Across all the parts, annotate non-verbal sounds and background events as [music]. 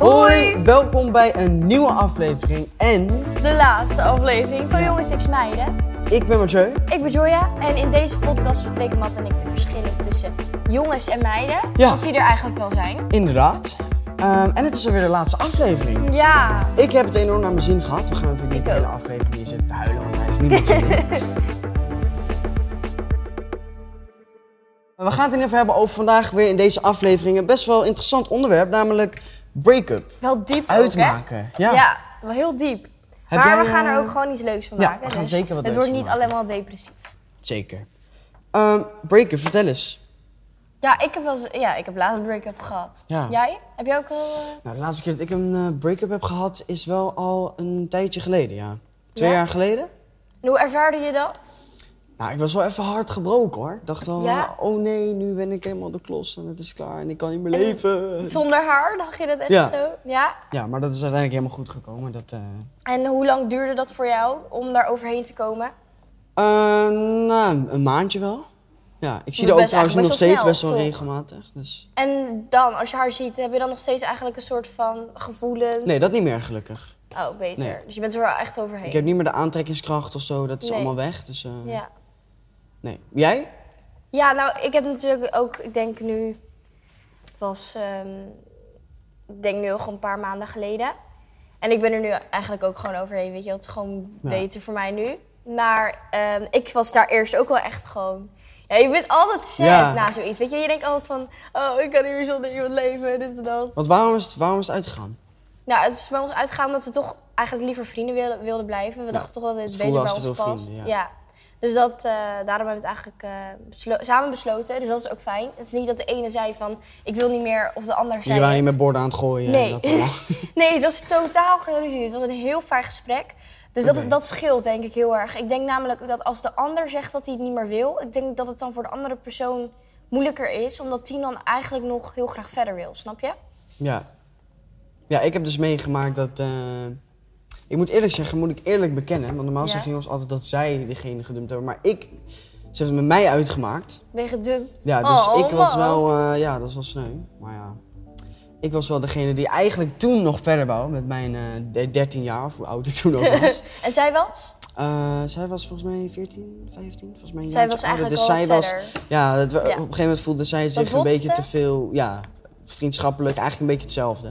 Hoi! Welkom bij een nieuwe aflevering en De laatste aflevering van Jongens X Meiden. ik ben Mathieu. Ik ben Joya en in deze podcast bespreken Matt en ik de verschillen tussen jongens en meiden. Ja. Wat die er eigenlijk wel zijn. Inderdaad. Ehm, en het is alweer de laatste aflevering. Ja. Ik heb het enorm naar mijn zin gehad. We gaan natuurlijk niet de hele aflevering hier zitten te huilen, want hij zin in. [laughs] We gaan het in even hebben over vandaag weer in deze aflevering een best wel interessant onderwerp, namelijk break-up. Wel diep ook? Uitmaken. Ja. Ja, wel heel diep. Heb maar jij, we gaan er eh, ook gewoon iets leuks van ja, maken. we gaan dus zeker wat Het wordt niet maken. allemaal depressief. Zeker. Ehm break-up, vertel eens. Ja, ik heb wel ja, ik heb laatst een break-up gehad. Ja. Jij? Heb jij ook wel... eh, Nou, de laatste keer dat ik een eh, break-up heb gehad is wel al een tijdje geleden, ja. Twee Ja? jaar geleden? en hoe ervaarde je dat? Nou, ik was wel even hard gebroken hoor. Ik dacht wel, Ja? oh nee, nu ben ik helemaal de klos en het is klaar en ik kan niet meer En leven. Zonder haar, dacht je dat echt Ja. zo? Ja. Ja, maar dat is uiteindelijk helemaal goed gekomen. Dat, eh En hoe lang duurde dat voor jou om daar overheen te komen? eh, nou, een maandje wel. Ja, ik zie haar ook trouwens nog steeds best wel toch? regelmatig. Dus... En dan, als je haar ziet, heb je dan nog steeds eigenlijk een soort van gevoelens? Nee, dat niet meer gelukkig. Oh, beter. Nee. Dus je bent er wel echt overheen. Ik heb niet meer de aantrekkingskracht of zo, dat is Nee. allemaal weg. Dus eh, Ja. Nee. Jij? ja, nou, ik heb natuurlijk ook, ik denk nu, het was, ehm, ik denk nu al een paar maanden geleden. En ik ben er nu eigenlijk ook gewoon overheen, weet je, het is gewoon Ja. beter voor mij nu. Maar ehm, ik was daar eerst ook wel echt gewoon, ja, je bent altijd sad Ja. na zoiets, weet je. Je denkt altijd van, oh, ik kan meer zonder iemand leven, dit en dat. Want waarom is het, waarom is het uitgegaan? Nou, het is bij ons uitgegaan omdat we toch eigenlijk liever vrienden wilden, wilden blijven. We Ja, dachten toch dat dit het beter bij ons past. vrienden, ja. ja. Dus dat, eh, daarom hebben we het eigenlijk eh, beslo- samen besloten. Dus dat is ook fijn. Het is niet dat de ene zei van, ik wil niet meer, of de ander zei Jullie waren niet met borden aan het gooien Nee. en dat. [laughs] [laughs] Nee, het was totaal geen ruzie. Het was een heel fijn gesprek. Dus dat, dat scheelt denk ik heel erg. Ik denk namelijk dat als de ander zegt dat hij het niet meer wil... ik denk dat het dan voor de andere persoon moeilijker is... omdat die dan eigenlijk nog heel graag verder wil, snap je? Ja. Ja, ik heb dus meegemaakt dat... eh, ik moet eerlijk zeggen, moet ik eerlijk bekennen. Want normaal Ja. zeggen jongens altijd dat zij degene gedumpt hebben. Maar ik... Ze heeft het met mij uitgemaakt. Ben je gedumpt? Ja, dus Oh, ik was wel... eh, ja, dat is wel sneu. Maar ja... Ik was wel degene die eigenlijk toen nog verder wou. Met mijn eh, de- 13 jaar, of hoe oud ik toen ook [laughs] was. en zij was? Eh, zij was volgens mij 14, 15. Volgens mij een Zij was eigenlijk al dus zij was. Ja, dat, Ja. op een gegeven moment voelde zij zich een beetje te veel, ja, vriendschappelijk, eigenlijk een beetje hetzelfde.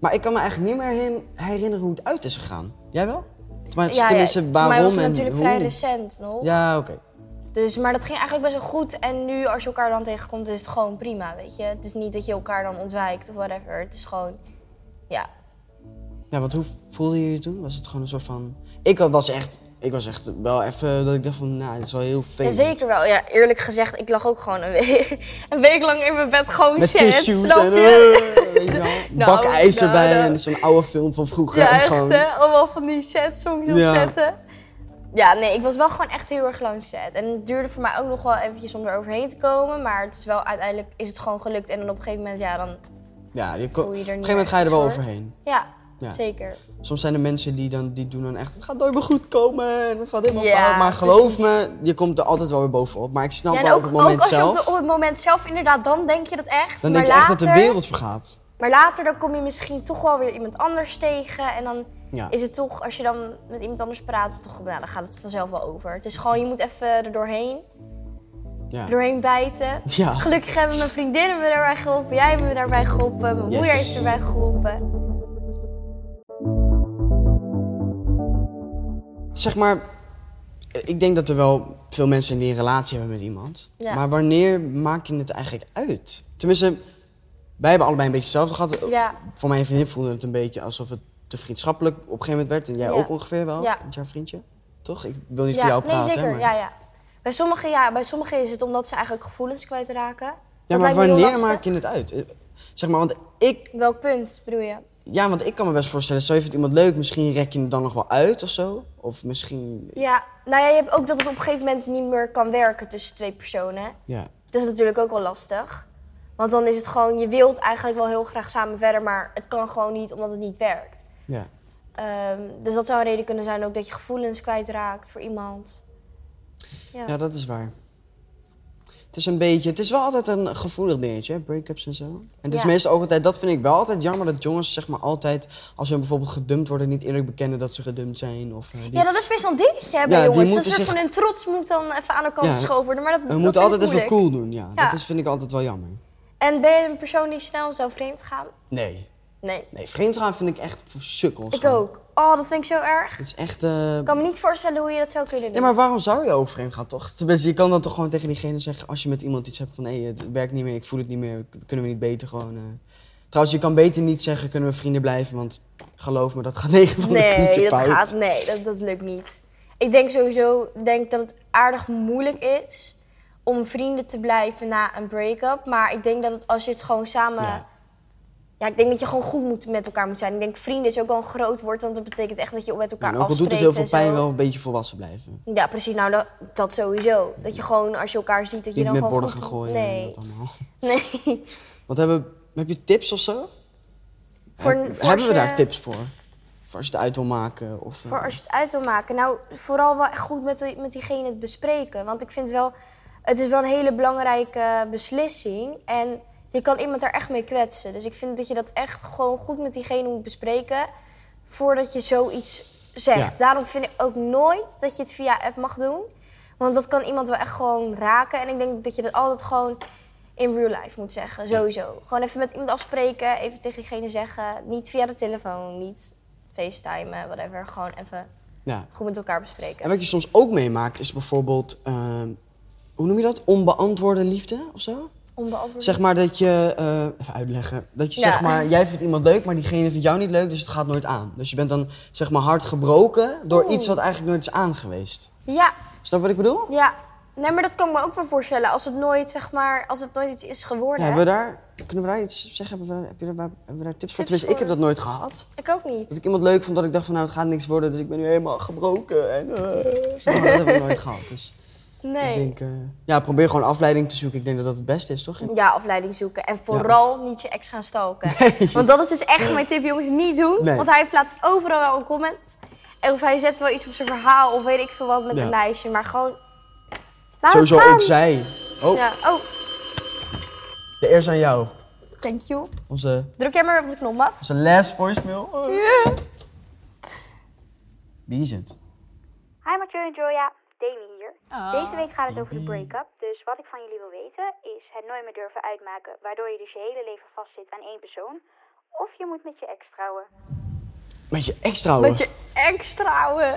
Maar ik kan me eigenlijk niet meer herinneren hoe het uit is gegaan. Jij wel? Maar Ja, tenminste, ja, voor waarom was het en natuurlijk hoe? vrij recent nog. Ja, oké. Dus, maar dat ging eigenlijk best wel goed. En nu, als je elkaar dan tegenkomt, is het gewoon prima, weet je. Het is niet dat je elkaar dan ontwijkt of whatever. Het is gewoon, ja. Ja, want hoe voelde je je toen? Was het gewoon een soort van... Ik was echt, ik was echt wel even dat ik dacht van, nou, dit is wel heel ja. vervelend. Zeker wel. Ja, eerlijk gezegd, ik lag ook gewoon een week, [laughs] een week lang in mijn bed gewoon Met shit, tissues snap en je? Weet je wel, [laughs] Nou, bak ijs nou, erbij nou. en zo'n oude film van vroeger. Ja, echt gewoon, hè. Allemaal van die songs Ja. opzetten. Ja, nee, ik was wel gewoon echt heel erg lang sad. En het duurde voor mij ook nog wel eventjes om er overheen te komen. Maar het is wel, uiteindelijk is het gewoon gelukt. En dan op een gegeven moment, ja, dan Ja, je voel je er op een niet gegeven moment ga je er wel voor. overheen. Ja, Ja. zeker. Soms zijn er mensen die, dan, die doen dan echt, het gaat nooit meer goed komen en het gaat helemaal Ja, fout. Maar geloof precies. me, je komt er altijd wel weer bovenop. Maar ik snap Ja, en wel ook, op het moment ook als zelf, je op, de- op het moment zelf inderdaad, dan denk je dat echt. dan maar denk je echt dat de wereld vergaat. Maar later dan kom je misschien toch wel weer iemand anders tegen. En dan Ja. is het toch, als je dan met iemand anders praat, toch, nou, dan gaat het vanzelf wel over. Het is gewoon, je moet even er doorheen, Ja. doorheen bijten. ja. Gelukkig hebben mijn vriendinnen me daarbij geholpen, jij hebt me daarbij geholpen, mijn moeder heeft erbij geholpen. Zeg maar, ik denk dat er wel veel mensen in die een relatie hebben met iemand. Ja. Maar wanneer maak je het eigenlijk uit? Tenminste, wij hebben allebei een beetje hetzelfde gehad. Ja, Voor mijn vriendin voelde het een beetje alsof het te vriendschappelijk op een gegeven moment werd. En jij Ja. ook ongeveer wel, Ja. met jouw vriendje. Toch? Ik wil niet voor jou nee praten. zeker, maar... ja, ja. Bij sommigen, ja, bij sommigen is het omdat ze eigenlijk gevoelens kwijtraken. Ja, Dat maar wanneer maak je het uit? Eh, Zeg maar, want ik, Welk punt bedoel je? ja, want ik kan me best voorstellen, stel je vindt iemand leuk, misschien rek je het dan nog wel uit of zo. Of misschien, Ja, nou ja, je hebt ook dat het op een gegeven moment niet meer kan werken tussen twee personen. ja. Dat is natuurlijk ook wel lastig. Want dan is het gewoon, je wilt eigenlijk wel heel graag samen verder, maar het kan gewoon niet omdat het niet werkt. Ja. Ehm, dus dat zou een reden kunnen zijn ook dat je gevoelens kwijtraakt voor iemand. Ja. ja, dat is waar. Het is een beetje, het is wel altijd een gevoelig dingetje, break-ups en zo. En het is Ja. meestal ook altijd, dat vind ik wel altijd jammer, dat jongens zeg maar altijd, als ze bijvoorbeeld gedumpt worden, niet eerlijk bekennen dat ze gedumpt zijn. Of, eh, die, Ja, dat is best wel een dingetje hè, bij Ja, jongens. Dat is zich- van hun trots moet dan even aan de kant geschoven worden. Maar dat, we dat moeten altijd even cool doen, ja. Ja. Dat is, vind ik altijd wel jammer. En ben je een persoon die snel zou vreemd gaan? Nee. Nee. Nee, vreemdgaan vind ik echt voor sukkels. Ik ook. Oh, dat vind ik zo erg. Het is echt... eh, Ik kan me niet voorstellen hoe je dat zou kunnen doen. Ja, maar waarom zou je ook vreemd gaan, toch? Tenminste, je kan dan toch gewoon tegen diegene zeggen als je met iemand iets hebt van hé, het werkt niet meer, ik voel het niet meer, kunnen we niet beter gewoon. eh. Trouwens, je kan beter niet zeggen kunnen we vrienden blijven, want geloof me, dat gaat [laughs] 9 van de 10 Nee, dat fout. gaat, nee dat, dat lukt niet. Ik denk sowieso denk dat het aardig moeilijk is om vrienden te blijven na een break-up. Maar ik denk dat het, als je het gewoon samen... Ja. Ja. ik denk dat je gewoon goed moet, met elkaar moet zijn. Ik denk vrienden is ook wel een groot woord, want dat betekent echt dat je met elkaar En ook al afspreekt doet het heel veel en pijn, wel een beetje volwassen blijven. Ja, precies. Nou, dat, dat sowieso. Dat je gewoon, als je elkaar ziet, dat je Niet dan met gewoon borden gaan gooien en Nee, dat allemaal. [laughs] nee. Wat hebben, heb je tips of zo? Voor- Heb- voor als hebben we daar tips voor? Voor als je het uit wil maken? Of, eh, Voor als je het uit wil maken. Nou, vooral wel echt goed met, met diegene het bespreken. Want ik vind wel, het is wel een hele belangrijke beslissing. En je kan iemand daar echt mee kwetsen. Dus ik vind dat je dat echt gewoon goed met diegene moet bespreken. Voordat je zoiets zegt. Ja. Daarom vind ik ook nooit dat je het via app mag doen. Want dat kan iemand wel echt gewoon raken. En ik denk dat je dat altijd gewoon in real life moet zeggen. Sowieso. Gewoon even met iemand afspreken. Even tegen diegene zeggen. Niet via de telefoon. Niet FaceTime, whatever. Gewoon even ja. goed met elkaar bespreken. En wat je soms ook meemaakt is bijvoorbeeld, ehm, hoe noem je dat? Onbeantwoorde liefde of zo? Onbeantwoord. Zeg maar dat je, eh, even uitleggen, dat je Ja. zeg maar, jij vindt iemand leuk, maar diegene vindt jou niet leuk, dus het gaat nooit aan. Dus je bent dan zeg maar hard gebroken door Oeh. iets wat eigenlijk nooit is aangeweest. Ja, Snap wat ik bedoel? ja. Nee, maar dat kan ik me ook wel voorstellen. Als het nooit, zeg maar, als het nooit iets is geworden. Ja, hebben we daar, kunnen we daar iets zeggen? Hebben we, heb je daar, hebben we daar tips voor? Tenminste, ik heb dat nooit gehad. Ik ook Dat niet. ik iemand leuk vond dat ik dacht van nou, het gaat niks worden, dus ik ben nu helemaal gebroken. En, [laughs] maar, dat heb ik nooit gehad. Dus Nee. ik denk, eh, ja, probeer gewoon afleiding te zoeken. Ik denk dat dat het beste is, toch? Ja, afleiding zoeken. En vooral niet je ex gaan stalken. Nee. [laughs] Want dat is dus echt mijn tip, jongens. Niet doen. Nee. Want hij plaatst overal wel een comment. En of hij zet wel iets op zijn verhaal of weet ik veel wat met Ja. een lijstje. Maar gewoon... Laat Sowieso het gaan. ook zij. Oh, Ja. Oh, de eer is aan jou. thank you. Onze, Druk jij maar op de knop, Matt. onze last voicemail. Oh. Wie is het? Hi Mathieu en Joya, Demi hier. Ah. Deze week gaat het over de break-up, dus wat ik van jullie wil weten is het nooit meer durven uitmaken, waardoor je dus je hele leven vastzit aan één persoon. Of je moet met je ex trouwen. Met je ex trouwen. Met je ex trouwen.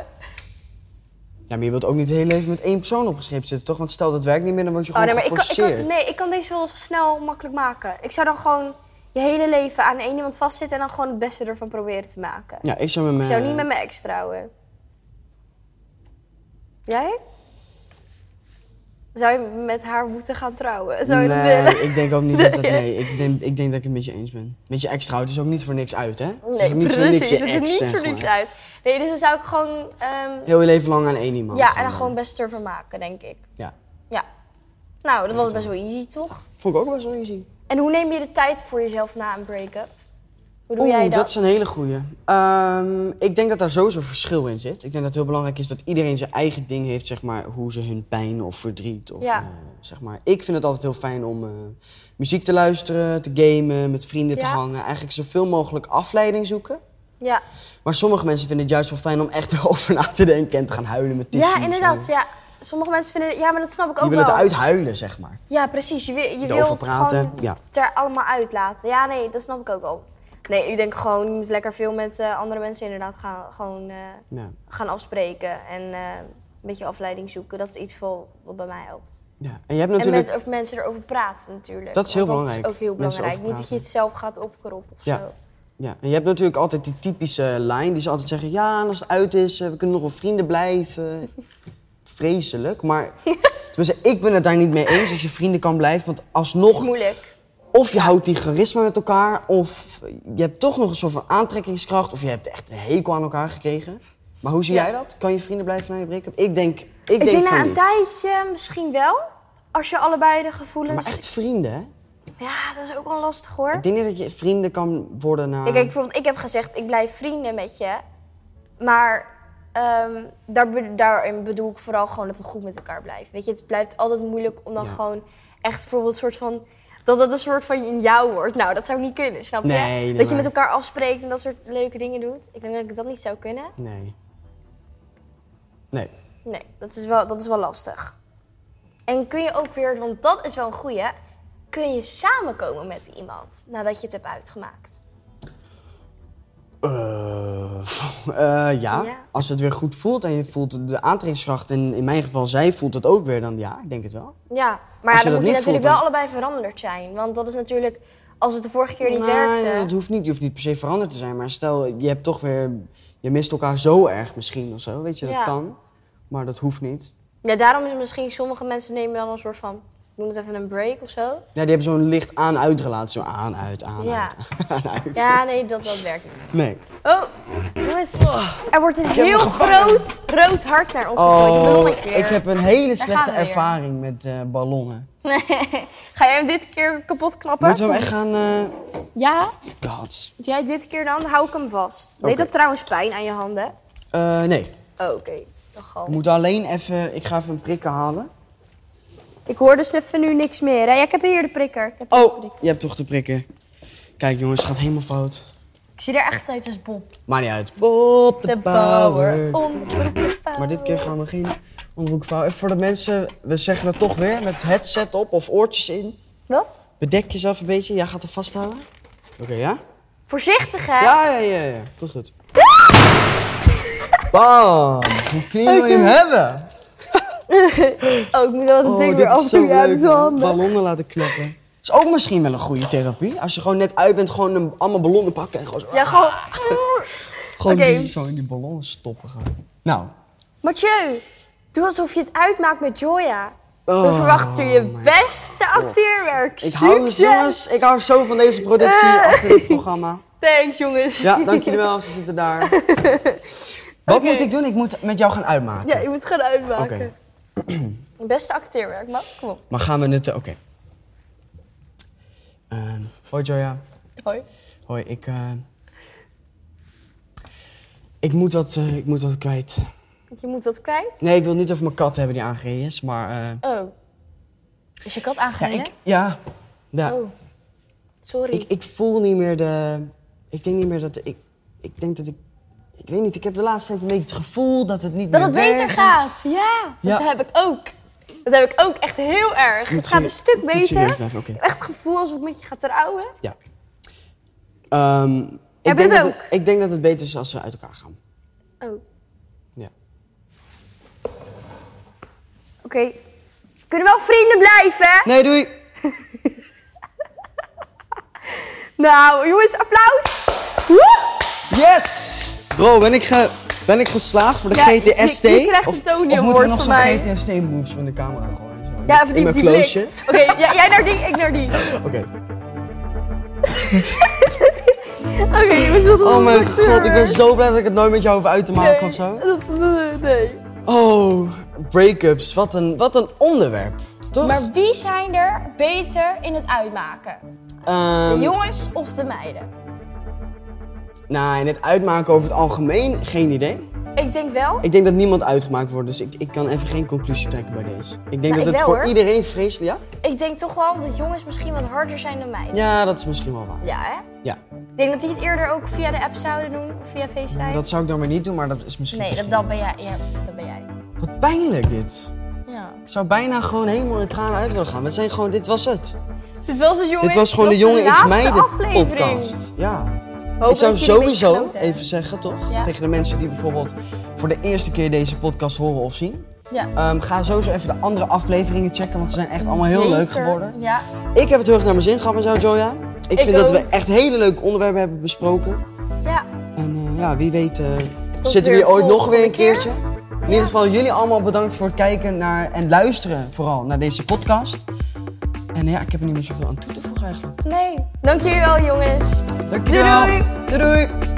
Ja, maar je wilt ook niet het hele leven met één persoon opgeschreven zitten, toch? Want stel dat werkt niet meer, dan word je Oh, gewoon nee, maar ik kan, ik geforceerd. kan, nee, ik kan deze wel snel makkelijk maken. Ik zou dan gewoon je hele leven aan één iemand vastzitten en dan gewoon het beste ervan proberen te maken. Ja, ik zou met Ik mijn... zou niet met mijn ex trouwen. Jij? Zou je met haar moeten gaan trouwen? Zou je dat nee, willen? ik denk ook niet dat dat... Nee, ik denk, ik denk dat ik het met je eens ben. Met je ex trouwt is ook niet voor niks uit, hè? Het is Nee, niet voor precies. niks je het is niet voor niks uit. Nee, dus dan zou ik gewoon... ehm, Heel je leven lang aan één iemand. ja, en dan gewoon best ervan maken, denk ik. Ja. Ja. Nou, dat was best wel easy, toch? Vond ik ook best wel easy. En hoe neem je de tijd voor jezelf na een break-up? Hoe doe Oeh, jij dat? dat is een hele goeie. Ehm, ik denk dat daar sowieso verschil in zit. Ik denk dat het heel belangrijk is dat iedereen zijn eigen ding heeft, zeg maar, hoe ze hun pijn of verdriet of Ja. eh, zeg maar. Ik vind het altijd heel fijn om eh, muziek te luisteren, te gamen, met vrienden te hangen, eigenlijk zoveel mogelijk afleiding zoeken. Ja. Maar sommige mensen vinden het juist wel fijn om echt [laughs] erover na te denken en te gaan huilen met tissues. ja, inderdaad. en- Ja. Sommige mensen vinden... Ja, maar dat snap ik ook Je wil wel. het uithuilen, zeg maar. Ja, precies. Je, wil- je wilt praten, gewoon ja. het er allemaal uitlaten. Ja, nee, dat snap ik ook wel. Nee, ik denk gewoon, je moet lekker veel met eh, andere mensen inderdaad gaan, gewoon, eh, Ja. gaan afspreken. En eh, een beetje afleiding zoeken. Dat is iets wat bij mij helpt. ja. En je hebt natuurlijk... En met of mensen erover praten natuurlijk. Dat is heel belangrijk, Dat is ook heel belangrijk. Niet dat je het zelf gaat opkroppen of Ja. zo. Ja, en je hebt natuurlijk altijd die typische lijn die ze altijd zeggen: ja, als het uit is, we kunnen nog wel vrienden blijven. [laughs] Vreselijk, maar tenminste, ik ben het daar niet mee eens als je vrienden kan blijven, want Dat is alsnog, moeilijk. Of je houdt die charisma met elkaar, of je hebt toch nog een soort van aantrekkingskracht, of je hebt echt een hekel aan elkaar gekregen. Maar hoe zie jij dat? Kan je vrienden blijven na je break-up? Ik denk, ik Ik denk, denk van na een niet. tijdje misschien wel. Als je allebei de gevoelens... Maar echt vrienden, hè? Ja, dat is ook wel lastig hoor. Ik denk niet dat je vrienden kan worden na. Ja, kijk, bijvoorbeeld, ik heb gezegd, ik blijf vrienden met je. Maar ehm, daar, daarin bedoel ik vooral gewoon dat we goed met elkaar blijven. Weet je, het blijft altijd moeilijk om dan Ja. gewoon echt bijvoorbeeld een soort van... Dat dat een soort van jou wordt. Nou, dat zou niet kunnen, snap je? Nee, nee, dat je maar- met elkaar afspreekt en dat soort leuke dingen doet. Ik denk dat ik dat niet zou kunnen. Nee. Nee. Nee, dat is wel, dat is wel lastig. En kun je ook weer, want dat is wel een goeie, kun je samenkomen met iemand nadat je het hebt uitgemaakt? Eh, [laughs] eh, ja. Ja. als het weer goed voelt en je voelt de aantrekkingskracht, en in mijn geval zij voelt het ook weer, dan ja, ik denk het wel. Ja, maar ja, dan dat moet je niet natuurlijk voelt, wel allebei veranderd zijn. Want dat is natuurlijk, als het de vorige keer niet Nee, werkte... dat hoeft niet. Je hoeft niet per se veranderd te zijn, maar stel je hebt toch weer, je mist elkaar zo erg misschien of zo, weet je, dat Ja. kan. Maar dat hoeft niet. Ja, daarom is misschien sommige mensen nemen dan een soort van, noem het even een break of zo. Ja, die hebben zo'n licht aan-uit relatie, zo aan, uit, aan, Ja. [laughs] Ja, nee, dat, dat werkt niet. Nee. Oh, jongens, er wordt een heel groot rood hart naar ons gegooid. Oh, ik heb een hele slechte ervaring met eh, ballonnen. [laughs] Ga jij hem dit keer kapot knappen? Moeten we hem echt gaan... eh Ja, God. Doe jij dit keer dan? Hou ik hem vast. Deed Oké. dat trouwens pijn aan je handen? Eh, nee. Oh, oké. We moeten alleen even... Ik ga even een prikken halen. Ik hoor dus even nu niks meer. Hè? Ja, ik heb hier de prikker. Ik, heb hier de Oh, prikker. je hebt toch de prikken. Kijk jongens, het gaat helemaal fout. ik zie er echt uit als Bob. Maakt niet uit. Bob De de. Maar dit keer gaan we geen onderbroek vouwen. Even voor de mensen, we zeggen het toch weer, met headset op of oortjes in. Wat? Bedek jezelf een beetje. Jij gaat er vasthouden. Oké, ja? Voorzichtig, hè? Ja, ja, ja, ja. Goed, goed. Bam! Hoe wil je hem hebben? [laughs] Oh, ik moet wel het Oh, ding weer af is en toe uit handen. Ballonnen laten knappen. is ook misschien wel een goede therapie. Als je gewoon net uit bent, gewoon een, allemaal ballonnen pakken en gewoon zo... Ja, gewoon... [laughs] gewoon die, zo in die ballonnen stoppen gaan. Nou. Mathieu, doe alsof je het uitmaakt met Joya. We Oh, verwachten je beste acteerwerk. Ik hou, jongens, ik hou zo van deze productie achter dit programma. [laughs] Thanks, jongens. Ja, dank jullie wel, ze zitten daar. Wat moet ik doen? Ik moet met jou gaan uitmaken. Ja, je moet gaan uitmaken. Beste acteerwerk, man. Kom op. Maar gaan we het... eh, Oké. Ehm, hoi Joya. Hoi. Hoi, ik... eh, ik, moet dat, eh, ik moet dat kwijt. Je moet dat kwijt. Nee, ik wil het niet over mijn kat hebben die aangereden is, maar... Oh. Is je kat ja, aangereden? ik, ja, ja Oh. Sorry. ik, ik voel niet meer de... Ik denk niet meer dat... Ik, ik denk dat ik... Ik weet niet, ik heb de laatste tijd een beetje het gevoel dat het niet dat meer het beter werkt. gaat. Ja, Ja. dat heb ik ook. Dat heb ik ook echt heel erg. Moet het gaat een stuk beter. blijven, oké. Ik heb echt het gevoel alsof ik met je ga trouwen. Ja. Ehm, Heb je het dat ook? het, ik denk dat het beter is als ze uit elkaar gaan. Oh. Ja. Oké. Kunnen we wel vrienden blijven? Nee, doei! [laughs] Nou, jongens, applaus. Woe! Yes! Bro, ben ik, ge, ben ik geslaagd voor de Ja, je- GTST? je- je krijgt een Tony of moeten Award we nog van zo'n mij. GTST-moves van de camera gooien? Zo. Ja, even die, In mijn die? Oké, ja, jij naar die, ik naar die. [laughs] Oké. [laughs] Oké, jongens, dat is Oh mijn god, ik ben zo blij dat ik het nooit met jou hoef uit te maken Nee, of zo. Dat, nee, nee. Oh, breakups. Wat een, wat een onderwerp. Toch? Maar wie zijn er beter in het uitmaken? De Ehm, jongens of de meiden? Nou, in het uitmaken over het algemeen, geen idee. Ik denk wel. Ik denk dat niemand uitgemaakt wordt, dus ik, ik kan even geen conclusie trekken bij deze. Ik denk Nou, dat ik het wel, voor hoor. iedereen vreselijk... Ja? Ik denk toch wel dat jongens misschien wat harder zijn dan meiden. Ja, dat is misschien wel waar. Ja, hè? Ja. Ik denk dat die het eerder ook via de app zouden doen, of via FaceTime. Dat zou ik dan maar niet doen, maar dat is misschien... nee, dat, dat ben jij. Ja, dat ben jij. Wat pijnlijk dit. Ja. Ik zou bijna gewoon helemaal in tranen uit willen gaan. We zijn gewoon, dit was het. Dit was het, jongens. dit was gewoon de Jonge X laatste Meiden aflevering. podcast. Ja. Ik zou sowieso even zeggen, toch? Ja. Tegen de mensen die bijvoorbeeld voor de eerste keer deze podcast horen of zien. Ja. Ehm, ga sowieso even de andere afleveringen checken, want ze zijn echt allemaal heel leuk geworden. Ja. Ik heb het heel erg naar mijn zin gehad met jou, Joya. Ik, Ik vind dat we echt hele leuke onderwerpen hebben besproken. Ja. En eh, ja, wie weet eh, zitten we hier ooit nog weer een keer. keertje. In ieder geval jullie allemaal bedankt voor het kijken naar en luisteren vooral naar deze podcast. En ja, ik heb er niet meer zoveel aan toe te voegen eigenlijk. Nee. Dank jullie wel, jongens. Dankjewel. Doei, doei. doei.